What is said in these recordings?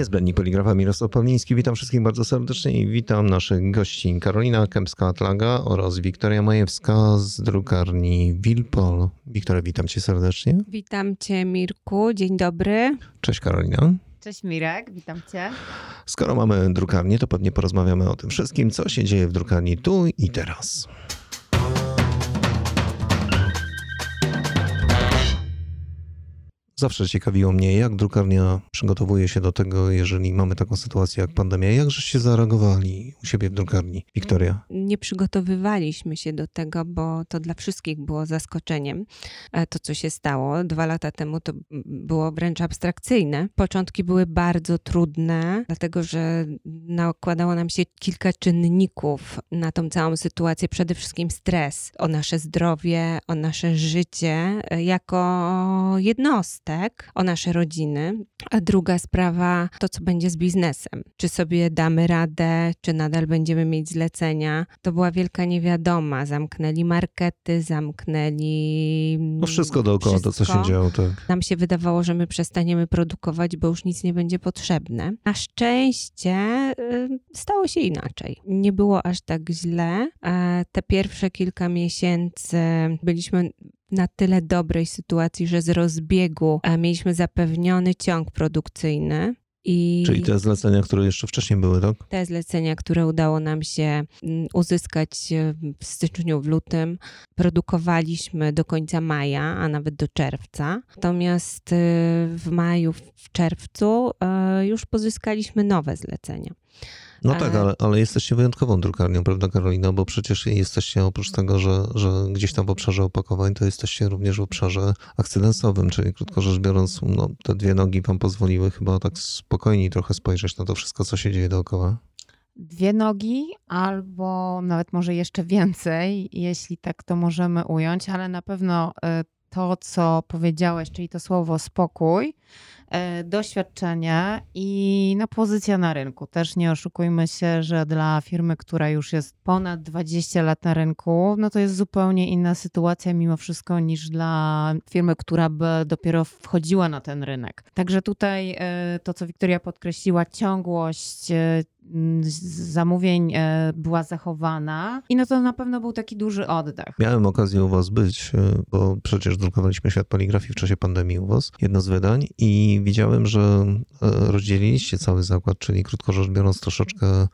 Niezbędni Poligrafa Mirosław Pawliński. Witam wszystkich bardzo serdecznie i witam naszych gości Karolina Kępska-Atlaga oraz Wiktoria Majewska z drukarni Wilpol. Wiktoria, witam cię serdecznie. Witam cię Mirku, dzień dobry. Cześć Karolina. Cześć Mirek, witam cię. Skoro mamy drukarnię, to pewnie porozmawiamy o tym wszystkim, co się dzieje w drukarni tu i teraz. Zawsze ciekawiło mnie, jak drukarnia przygotowuje się do tego, jeżeli mamy taką sytuację jak pandemia. Jak żeście zareagowali u siebie w drukarni? Wiktoria? Nie przygotowywaliśmy się do tego, bo to dla wszystkich było zaskoczeniem, e, to co się stało. Dwa lata temu to było wręcz abstrakcyjne. Początki były bardzo trudne, dlatego że nakładało nam się kilka czynników na tą całą sytuację. Przede wszystkim stres o nasze zdrowie, o nasze życie e, jako jednostek o nasze rodziny. A druga sprawa to, co będzie z biznesem. Czy sobie damy radę, czy nadal będziemy mieć zlecenia. To była wielka niewiadoma. Zamknęli markety, zamknęli. No wszystko dookoła, wszystko. to co się działo, tak. Nam się wydawało, że my przestaniemy produkować, bo już nic nie będzie potrzebne. Na szczęście y, stało się inaczej. Nie było aż tak źle. E, te pierwsze kilka miesięcy byliśmy na tyle dobrej sytuacji, że z rozbiegu e, mieliśmy zapewniony ciąg produkcyjny. I Czyli te zlecenia, które jeszcze wcześniej były, tak? Te zlecenia, które udało nam się mm, uzyskać e, w styczniu, w lutym, produkowaliśmy do końca maja, a nawet do czerwca. Natomiast e, w maju, w czerwcu już pozyskaliśmy nowe zlecenia. No tak, ale, ale jesteście wyjątkową drukarnią, prawda Karolina? Bo przecież jesteście oprócz tego, że, że gdzieś tam w obszarze opakowań, to jesteście również w obszarze akcydensowym, czyli krótko rzecz biorąc, no, te dwie nogi wam pozwoliły chyba tak spokojniej trochę spojrzeć na to wszystko, co się dzieje dookoła. Dwie nogi, albo nawet może jeszcze więcej, jeśli tak to możemy ująć, ale na pewno y, to, co powiedziałeś, czyli to słowo spokój, E, doświadczenie i no, pozycja na rynku. Też nie oszukujmy się, że dla firmy, która już jest ponad 20 lat na rynku, no to jest zupełnie inna sytuacja mimo wszystko niż dla firmy, która by dopiero wchodziła na ten rynek. Także tutaj e, to, co Wiktoria podkreśliła, ciągłość e, zamówień była zachowana i no to na pewno był taki duży oddech. Miałem okazję u was być, bo przecież drukowaliśmy świat poligrafii w czasie pandemii u was, jedno z wydań i widziałem, że e, rozdzieliliście cały zakład, czyli krótko rzecz biorąc, troszeczkę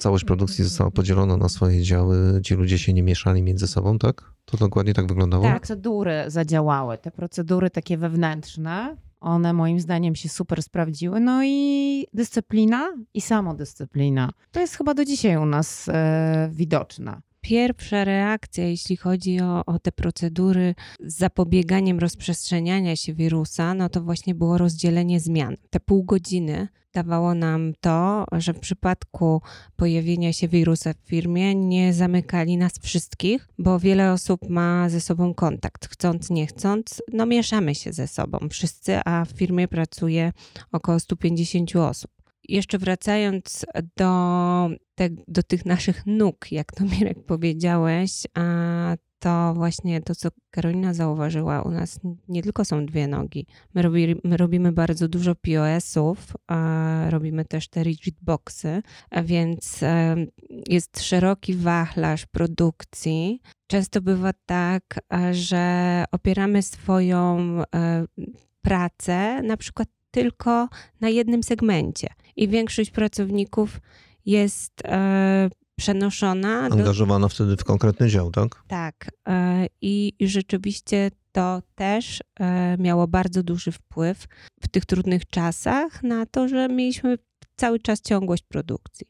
całość produkcji została podzielona na swoje działy. Ci ludzie się nie mieszali między sobą, tak? To dokładnie tak wyglądało? Tak, procedury zadziałały. Te procedury takie wewnętrzne, one moim zdaniem się super sprawdziły. No i dyscyplina i samodyscyplina. To jest chyba do dzisiaj u nas e, widoczna pierwsza reakcja, jeśli chodzi o, o, te procedury z zapobieganiem rozprzestrzeniania się wirusa, no to właśnie było rozdzielenie zmian. Te pół godziny dawało nam to, że w przypadku pojawienia się wirusa w firmie nie zamykali nas wszystkich, bo wiele osób ma ze sobą kontakt. Chcąc, nie chcąc, no mieszamy się ze sobą wszyscy, a w firmie pracuje około 150 osób jeszcze wracając do, te, do tych naszych nóg, jak to Mirek powiedziałeś, a to właśnie to, co Karolina zauważyła, u nas nie tylko są dwie nogi. My, robi, my robimy bardzo dużo POS-ów, robimy też te rigid boxy, więc jest szeroki wachlarz produkcji. Często bywa tak, że opieramy swoją pracę na przykład tylko na jednym segmencie i większość pracowników jest e, przenoszona. Angażowana do... wtedy w konkretny dział, tak? Tak. E, i, I rzeczywiście to też e, miało bardzo duży wpływ w tych trudnych czasach na to, że mieliśmy cały czas ciągłość produkcji.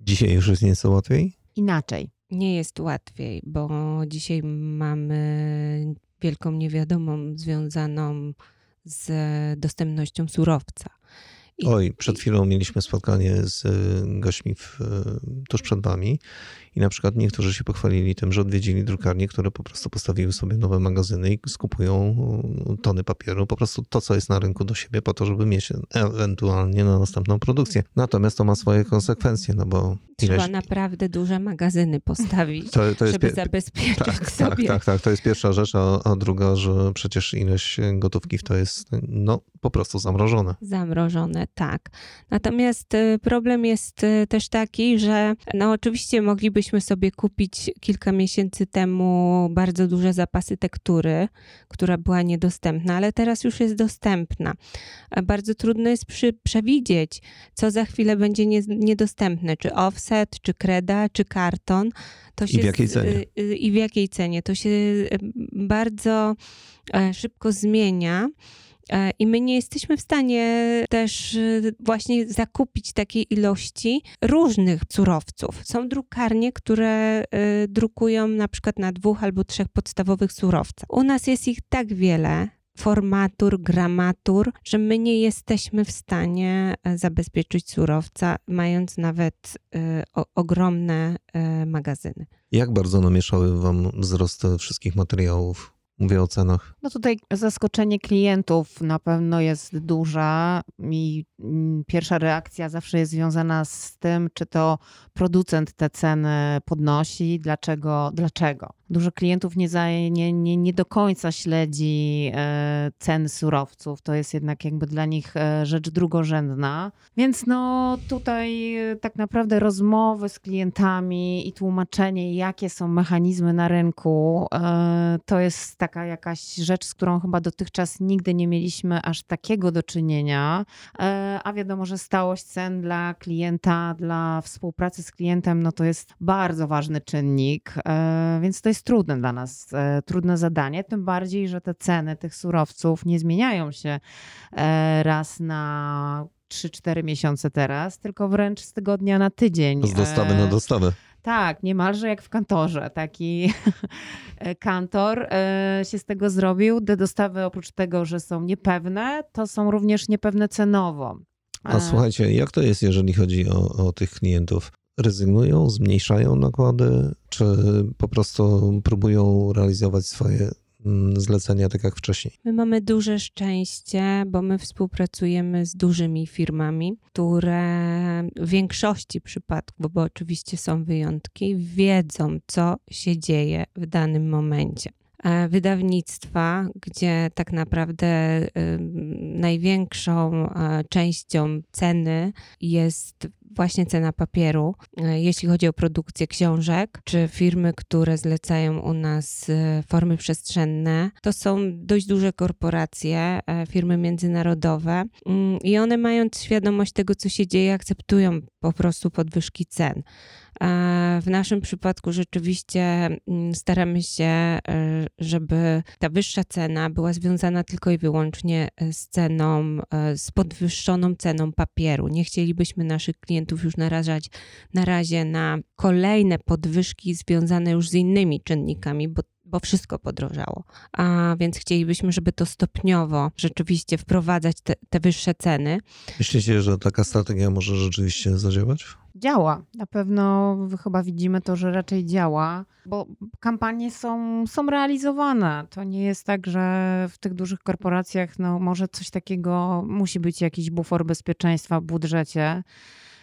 Dzisiaj już jest nieco łatwiej? Inaczej. Nie jest łatwiej, bo dzisiaj mamy wielką niewiadomą związaną z dostępnością surowca. I, Oj, przed chwilą mieliśmy spotkanie z e, gośćmi w, e, tuż przed wami I na przykład niektórzy się pochwalili tym, że odwiedzili drukarnie, które po prostu postawiły sobie nowe magazyny i skupują tony papieru, po prostu to, co jest na rynku do siebie, po to, żeby mieć ewentualnie na następną produkcję. Natomiast to ma swoje konsekwencje, no bo Trzeba ileś... naprawdę duże magazyny postawić, to, to żeby pie... zabezpieczyć tak, tak, sobie. Tak, tak, tak, to jest pierwsza rzecz, a, a druga, że przecież ileś gotówki w to jest no, po prostu zamrożone. Zamrożone, tak. Natomiast y, problem jest y, też taki, że no oczywiście moglibyśmy sobie kupić kilka miesięcy temu bardzo duże zapasy tektury, która była niedostępna, ale teraz już jest dostępna. Bardzo trudno jest przy, przewidzieć, co za chwilę będzie nie, niedostępne, czy offset, czy kreda, czy karton. To się I w jakiej cenie? Y, I w jakiej cenie. To się bardzo e, szybko zmienia. E, I my nie jesteśmy w stanie też y, właśnie zakupić takiej ilości różnych surowców. Są drukarnie, które y, drukują na przykład na dwóch albo trzech podstawowych surowcach. U nas jest ich tak wiele, formatur, gramatur, że my nie jesteśmy w stanie e, zabezpieczyć surowca, mając nawet y, o, ogromne y, magazyny. Jak bardzo namieszały Wam wzrost wszystkich materiałów Mówię o cenach. No tutaj zaskoczenie klientów na pewno jest duże i mm, pierwsza reakcja zawsze jest związana z tym, czy to producent te ceny podnosi, dlaczego, dlaczego. Dużo klientów nie, za, nie, nie, nie do końca śledzi e, cen surowców. To jest jednak jakby dla nich e, rzecz drugorzędna. Więc no tutaj e, tak naprawdę rozmowy z klientami i tłumaczenie, jakie są mechanizmy na rynku, to jest taka jakaś rzecz, z którą chyba dotychczas nigdy nie mieliśmy aż takiego do czynienia. A wiadomo, że stałość cen dla klienta, dla współpracy z klientem, no to jest bardzo ważny czynnik. Więc to jest jest trudne dla nas, e, trudne zadanie, tym bardziej, że te ceny tych surowców nie zmieniają się e, raz na 3-4 miesiące teraz, tylko wręcz z tygodnia na tydzień. Z dostawy na e, dostawę. Tak, niemalże jak w kantorze. Taki kantor się z tego zrobił. Te dostawy oprócz tego, że są niepewne, to są również niepewne cenowo. A słuchajcie, jak to jest, jeżeli chodzi o, o tych klientów? Rezygnują, zmniejszają nakłady, czy po prostu próbują realizować swoje mm, zlecenia tak jak wcześniej. My mamy duże szczęście, bo my współpracujemy z dużymi firmami, które w większości przypadków, bo oczywiście są wyjątki, wiedzą, co się dzieje w danym momencie. Wydawnictwa, gdzie tak naprawdę największą częścią ceny jest właśnie cena papieru, e, jeśli chodzi o produkcję książek, czy firmy, które zlecają u nas formy przestrzenne, to są dość duże korporacje, firmy międzynarodowe mm, i one mając świadomość tego, co się dzieje, akceptują po prostu podwyżki cen. W naszym przypadku rzeczywiście mm, staramy się, e, żeby ta wyższa cena była związana tylko i wyłącznie e, z ceną, e, z podwyższoną ceną papieru. Nie chcielibyśmy naszych klientów już narażać na razie na kolejne podwyżki związane już z innymi czynnikami, bo bo wszystko podrożało. A więc chcielibyśmy, żeby to stopniowo rzeczywiście wprowadzać te, te wyższe ceny. Myślicie, że taka strategia może rzeczywiście zadziałać? działa. Na pewno chyba widzimy to, że raczej działa, bo kampanie są, są realizowane. To nie jest tak, że w tych dużych korporacjach no, może coś takiego musi być jakiś bufor bezpieczeństwa w budżecie.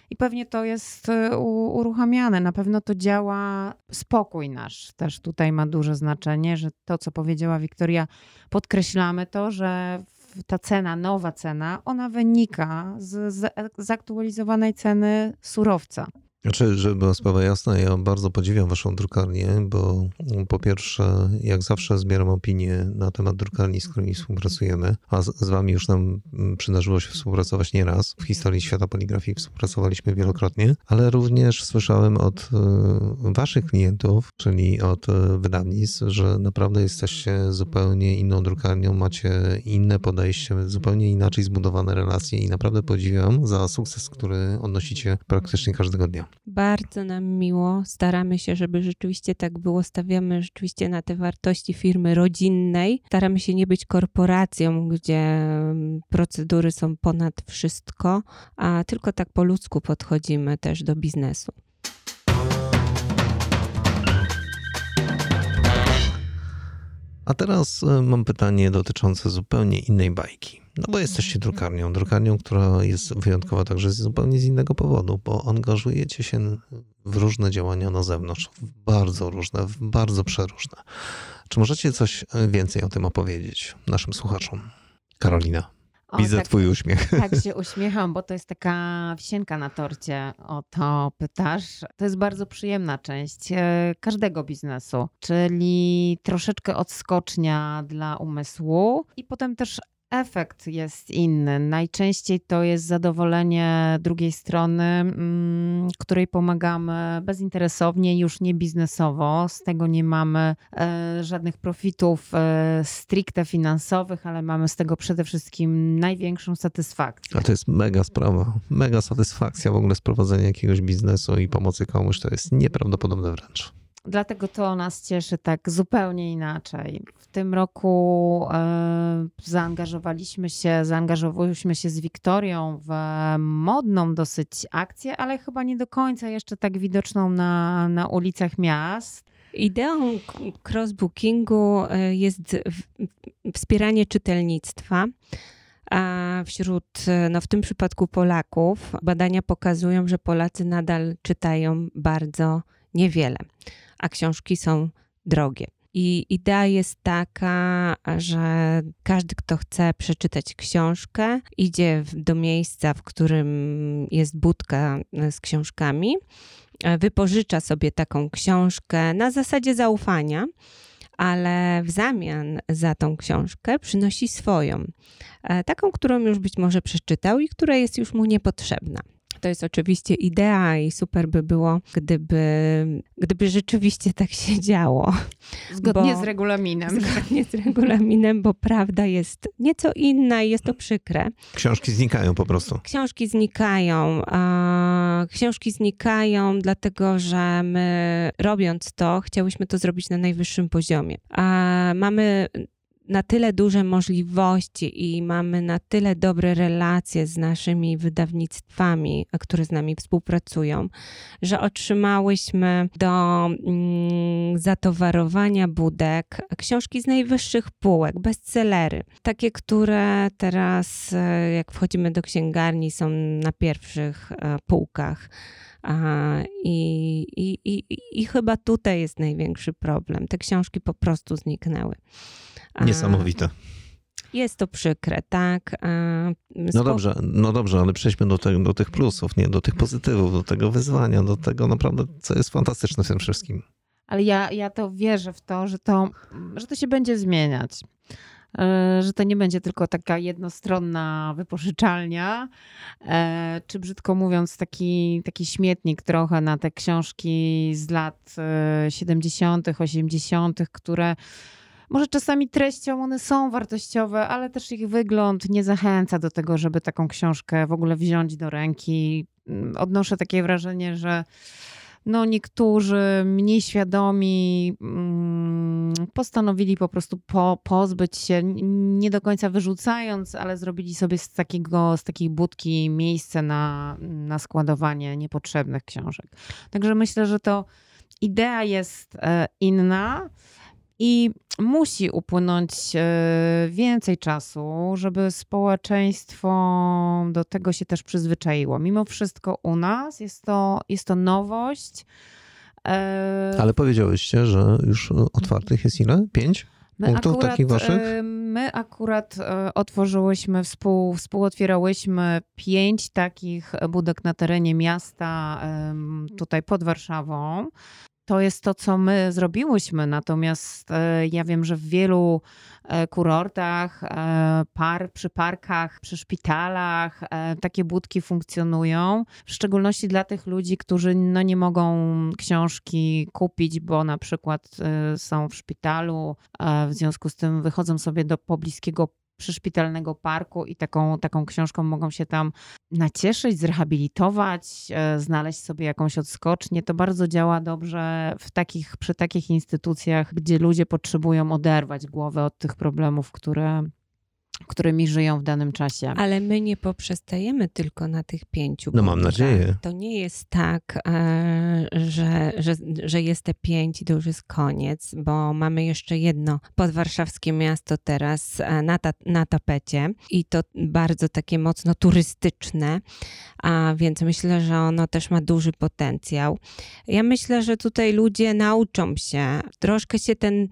I pewnie to jest y, uruchamiane. Na pewno to działa. Spokój nasz też tutaj ma duże znaczenie, że to, co powiedziała Wiktoria, podkreślamy to, że ta cena, nowa cena, ona wynika z, z zaktualizowanej ceny surowca. Znaczy, żeby była sprawa jasna, ja bardzo podziwiam waszą drukarnię, bo po pierwsze, jak zawsze zbieram opinie na temat drukarni, z którymi współpracujemy, a z, z wami już nam mm, przydarzyło się współpracować nieraz. W historii świata poligrafii współpracowaliśmy wielokrotnie, ale również słyszałem od e, waszych klientów, czyli od e, wydawnictw, że naprawdę jesteście zupełnie inną drukarnią, macie inne podejście, zupełnie inaczej zbudowane relacje i naprawdę podziwiam za sukces, który odnosicie praktycznie każdego dnia. Bardzo nam miło. Staramy się, żeby rzeczywiście tak było. Stawiamy rzeczywiście na te wartości firmy rodzinnej. Staramy się nie być korporacją, gdzie mm, procedury są ponad wszystko, a tylko tak po ludzku podchodzimy też do biznesu. A teraz e, mam pytanie dotyczące zupełnie innej bajki. No bo jesteście drukarnią, drukarnią, która jest wyjątkowa także zupełnie z innego powodu, bo angażujecie się w różne działania na zewnątrz, w bardzo różne, w bardzo przeróżne. Czy możecie coś więcej o tym opowiedzieć naszym słuchaczom? Karolina. O, Widzę tak, twój uśmiech. Tak się uśmiecham, bo to jest taka wisienka na torcie. O to pytasz. To jest bardzo przyjemna część e, każdego biznesu, czyli troszeczkę odskocznia dla umysłu i potem też efekt jest inny. Najczęściej to jest zadowolenie drugiej strony, mm, której pomagamy bezinteresownie, już nie biznesowo. Z tego nie mamy e, żadnych profitów e, stricte finansowych, ale mamy z tego przede wszystkim największą satysfakcję. A to jest mega sprawa, mega satysfakcja w ogóle z prowadzenia jakiegoś biznesu i pomocy komuś. To jest nieprawdopodobne wręcz. Dlatego to nas cieszy tak zupełnie inaczej. W tym roku e, zaangażowaliśmy się, zaangażowaliśmy się z Wiktorią w modną dosyć akcję, ale chyba nie do końca jeszcze tak widoczną na, na ulicach miast. Ideą crossbookingu e, jest wspieranie czytelnictwa. A wśród, no w tym przypadku Polaków, badania pokazują, że Polacy nadal czytają bardzo niewiele a książki są drogie. I idea jest taka, że każdy, kto chce przeczytać książkę, idzie do miejsca, w którym jest budka z książkami, e, wypożycza sobie taką książkę na zasadzie zaufania, ale w zamian za tą książkę przynosi swoją, e, taką, którą już być może przeczytał i która jest już mu niepotrzebna. To jest oczywiście idea i super by było, gdyby, gdyby rzeczywiście tak się działo. Zgodnie bo, z regulaminem. Zgodnie z regulaminem, bo prawda jest nieco inna i jest to przykre. Książki znikają po prostu. Książki znikają. Książki znikają, dlatego że my robiąc to, chciałyśmy to zrobić na najwyższym poziomie. Mamy na tyle duże możliwości i mamy na tyle dobre relacje z naszymi wydawnictwami, które z nami współpracują, że otrzymałyśmy do mm, zatowarowania budek książki z najwyższych półek, bestsellery. Takie, które teraz, e, jak wchodzimy do księgarni, są na pierwszych e, półkach. I, i, i, I chyba tutaj jest największy problem. Te książki po prostu zniknęły. Niesamowite. Jest to przykre, tak. No dobrze, no dobrze, ale przejdźmy do, te, do tych plusów, nie do tych pozytywów, do tego wyzwania, do tego naprawdę, co jest fantastyczne w tym wszystkim. Ale ja, ja to wierzę w to, że to, że to się będzie zmieniać. E, że to nie będzie tylko taka jednostronna wypożyczalnia, e, czy brzydko mówiąc, taki, taki śmietnik trochę na te książki z lat 70., e, 80., które może czasami treścią one są wartościowe, ale też ich wygląd nie zachęca do tego, żeby taką książkę w ogóle wziąć do ręki. Mm, odnoszę takie wrażenie, że no niektórzy mniej świadomi mm, postanowili po prostu po, pozbyć się, nie do końca wyrzucając, ale zrobili sobie z, takiego, z takiej budki miejsce na, na składowanie niepotrzebnych książek. Także myślę, że to idea jest e, inna. I musi upłynąć e, więcej czasu, żeby społeczeństwo do tego się też przyzwyczaiło. Mimo wszystko u nas jest to, jest to nowość. E, Ale powiedziałyście, że już otwartych jest ile? Pięć? My punktów akurat, takich waszych? E, my akurat otworzyłyśmy, współ, współotwierałyśmy pięć takich budek na terenie miasta, tutaj pod Warszawą to jest to, co my zrobiłyśmy. Natomiast e, ja wiem, że w wielu e, kurortach, e, par, przy parkach, przy szpitalach takie budki funkcjonują. W szczególności dla tych ludzi, którzy no nie mogą książki kupić, bo na przykład są w szpitalu, w związku z tym wychodzą sobie do pobliskiego przyszpitalnego parku i taką, taką książką mogą się tam nacieszyć, zrehabilitować, e, znaleźć sobie jakąś odskocznię. To bardzo działa dobrze w takich, przy takich instytucjach, gdzie ludzie potrzebują oderwać głowę od tych problemów, które którymi żyją w danym czasie. Ale my nie poprzestajemy tylko na tych pięciu. No mam nadzieję. To nie jest tak, e, że, że, że jest te pięć i to już jest koniec, bo mamy jeszcze jedno podwarszawskie miasto teraz e, na, ta, na tapecie i to bardzo takie mocno turystyczne, a więc myślę, że ono też ma duży potencjał. Ja myślę, że tutaj ludzie nauczą się, troszkę się ten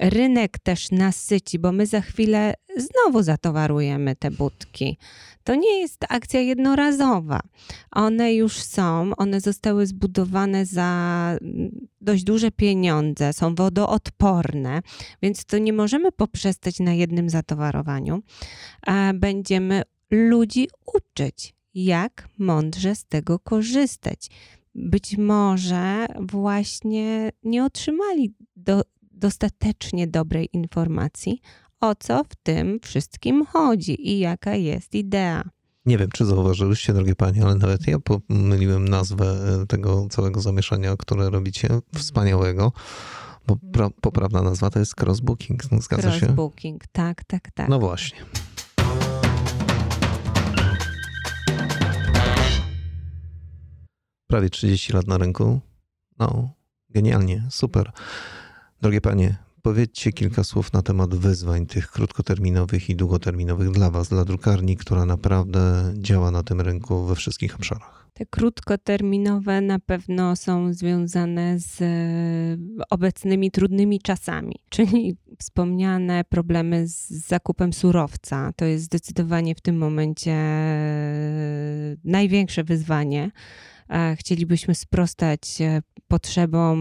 rynek też nasyci, bo my za chwilę znowu zatowarujemy te budki. To nie jest akcja jednorazowa. One już są, one zostały zbudowane za dość duże pieniądze, są wodoodporne, więc to nie możemy poprzestać na jednym zatowarowaniu. Będziemy ludzi uczyć, jak mądrze z tego korzystać. Być może właśnie nie otrzymali do, dostatecznie dobrej informacji, o co w tym wszystkim chodzi i jaka jest idea. Nie wiem, czy zauważyłyście, drogie panie, ale nawet ja pomyliłem nazwę e, tego całego zamieszania, które robicie, wspaniałego. Bo pra- poprawna nazwa to jest crossbooking, zgadza się? Crossbooking, tak, tak, tak. No właśnie. Prawie 30 lat na rynku. No, genialnie, super. Drogie panie, powiedzcie kilka słów na temat wyzwań tych krótkoterminowych i długoterminowych dla was, dla drukarni, która naprawdę działa na tym rynku we wszystkich obszarach. Te krótkoterminowe na pewno są związane z e, obecnymi trudnymi czasami, czyli wspomniane problemy z zakupem surowca. To jest zdecydowanie w tym momencie e, największe wyzwanie. E, Chcielibyśmy sprostać e, potrzebom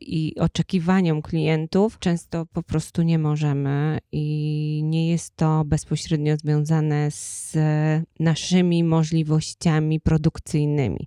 i oczekiwaniom klientów. Często po prostu nie możemy i nie jest to bezpośrednio związane z naszymi możliwościami produkcyjnymi.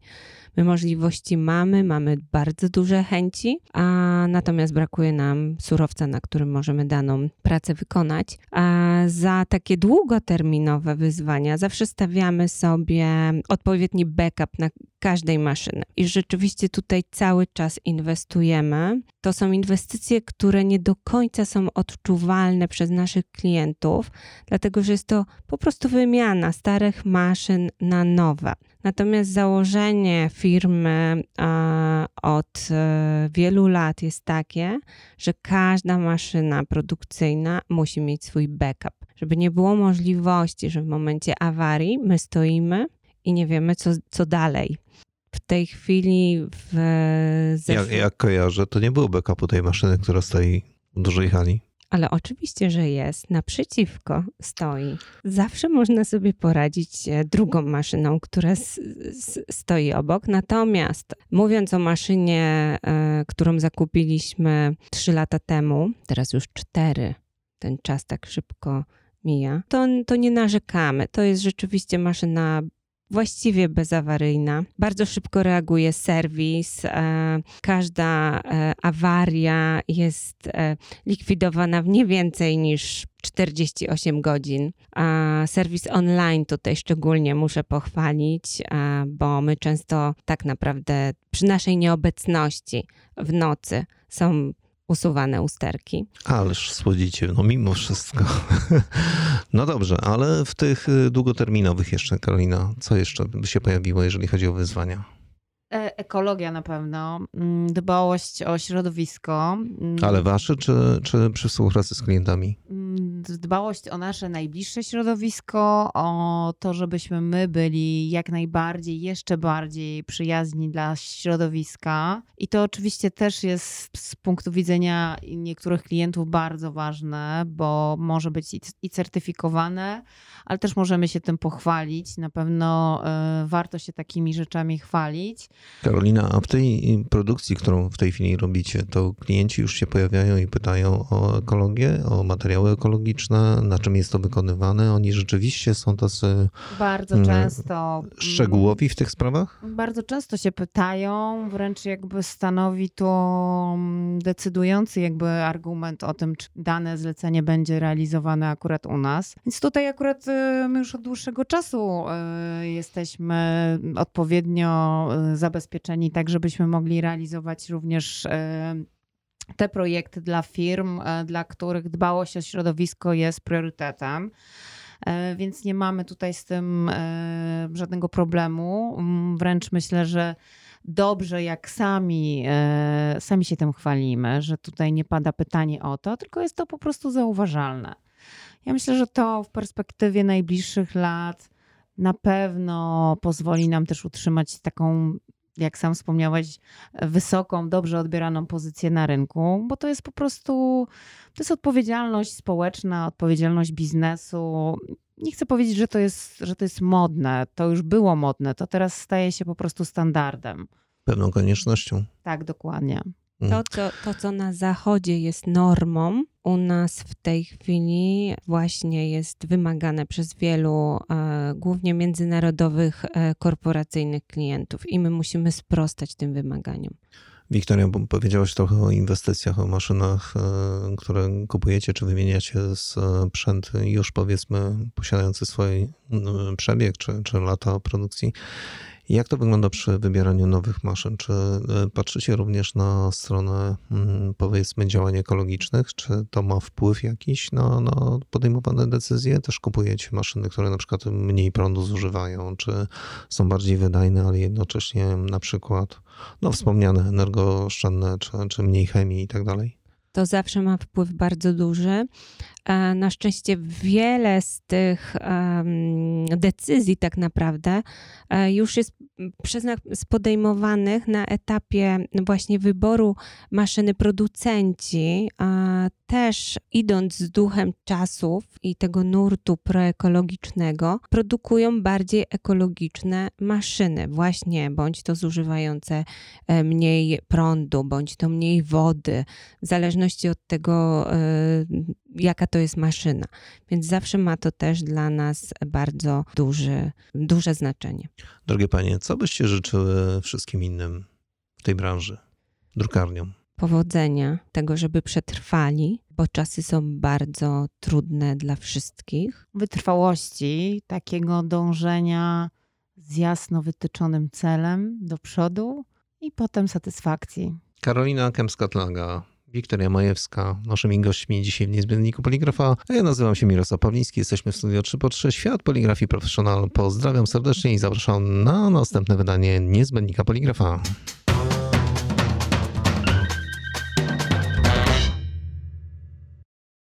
My możliwości mamy, mamy bardzo duże chęci, a natomiast brakuje nam surowca, na którym możemy daną pracę wykonać. A za takie długoterminowe wyzwania zawsze stawiamy sobie odpowiedni backup na każdej maszyny. I rzeczywiście tutaj cały czas inwestujemy. To są inwestycje, które nie do końca są odczuwalne przez naszych klientów, dlatego że jest to po prostu wymiana starych maszyn na nowe. Natomiast założenie firmy od e, wielu lat jest takie, że każda maszyna produkcyjna musi mieć swój backup, żeby nie było możliwości, że w momencie awarii my stoimy i nie wiemy, co, co dalej. W tej chwili w Jak, jak kojarzę, to nie było backupu tej maszyny, która stoi w dużej hali. Ale oczywiście, że jest. Naprzeciwko stoi. Zawsze można sobie poradzić e, drugą maszyną, która stoi obok. Natomiast mówiąc o maszynie, e, którą zakupiliśmy 3 lata temu, teraz już 4, ten czas tak szybko mija, to, to nie narzekamy. To jest rzeczywiście maszyna właściwie bezawaryjna. Bardzo szybko reaguje serwis. E, każda e, awaria jest e, likwidowana w nie więcej niż 48 godzin. A serwis online tutaj szczególnie muszę pochwalić, bo my często tak naprawdę przy naszej nieobecności w nocy są usuwane usterki. Ależ słodzicie, no mimo wszystko. No dobrze, ale w tych y, długoterminowych jeszcze, Karolina, co jeszcze by się pojawiło, jeżeli chodzi o wyzwania? Ekologia na pewno, mm, dbałość o środowisko. mm, Ale wasze, czy, czy przy współpracy z klientami? mm, Dbałość o nasze najbliższe środowisko, o to, żebyśmy my byli jak najbardziej, jeszcze bardziej przyjazni dla środowiska. I to oczywiście też jest z punktu widzenia niektórych klientów bardzo ważne, bo może być i- i certyfikowane, ale też możemy się tym pochwalić. Na pewno e, warto się takimi rzeczami chwalić. Karolina, a w tej produkcji, którą w tej chwili robicie, to klienci już się pojawiają i pytają o ekologię, o materiały ekologiczne, na czym jest to wykonywane. Oni rzeczywiście są tacy Bardzo Mm, często. szczegółowi w tych sprawach? Bardzo często się pytają, wręcz jakby stanowi to mm, decydujący jakby argument o tym, czy dane zlecenie będzie realizowane akurat u nas. Więc tutaj akurat y, my już od dłuższego czasu y, jesteśmy odpowiednio y, zabezpieczeni, tak żebyśmy mogli realizować również y, te projekty dla firm, e, dla których dbałość o środowisko jest priorytetem. E, więc nie mamy tutaj z tym e, żadnego problemu. Wręcz myślę, że dobrze, jak sami, sami się tym chwalimy, że tutaj nie pada pytanie o to, tylko jest to po prostu zauważalne. Ja myślę, że to w perspektywie najbliższych lat na pewno pozwoli nam też utrzymać taką jak sam wspomniałeś, wysoką, dobrze odbieraną pozycję na rynku, bo to jest po prostu, to jest odpowiedzialność społeczna, odpowiedzialność biznesu. Nie chcę powiedzieć, że to jest, że to jest modne, to już było modne, to teraz staje się po prostu standardem. Pewną koniecznością. Tak, dokładnie. To mm. co, to, co na Zachodzie jest normą, u nas w tej chwili właśnie jest wymagane przez wielu, e, głównie międzynarodowych, e, korporacyjnych klientów i my musimy sprostać tym wymaganiom. Wiktoria, powiedziałaś trochę o inwestycjach, o maszynach, e, które kupujecie czy wymieniacie sprzęt już powiedzmy posiadający swój przebieg czy, czy lata produkcji. Jak to wygląda przy wybieraniu nowych maszyn? Czy e, patrzycie również na stronę, mm, powiedzmy, działań ekologicznych? Czy to ma wpływ jakiś na, na podejmowane decyzje? Też kupujecie maszyny, które na przykład mniej prądu zużywają, czy są bardziej wydajne, ale jednocześnie na przykład, no wspomniane, energooszczędne, czy, czy mniej chemii i tak dalej? to zawsze ma wpływ bardzo duży. E, na szczęście wiele z tych decyzji tak naprawdę e, już jest przez nas podejmowanych na etapie właśnie wyboru maszyny producenci, też idąc z duchem czasów i tego nurtu proekologicznego, produkują bardziej ekologiczne maszyny, właśnie bądź to zużywające e, mniej prądu, bądź to mniej wody, w zależności od tego, jaka to jest maszyna. Więc zawsze ma to też dla nas bardzo duży, duże znaczenie. Drogie panie, co byście życzyły wszystkim innym w tej branży, drukarniom? Powodzenia, tego, żeby przetrwali, bo czasy są bardzo trudne dla wszystkich. Wytrwałości, takiego dążenia z jasno wytyczonym celem do przodu i potem satysfakcji. Karolina Kemskatlaga, Wiktoria Majewska, naszymi gośćmi dzisiaj w Niezbędniku Poligrafa. A ja nazywam się Mirosław Pawliński, jesteśmy w studio 3 po 3 Świat Poligrafii Professional. Pozdrawiam serdecznie i zapraszam na następne wydanie Niezbędnika Poligrafa.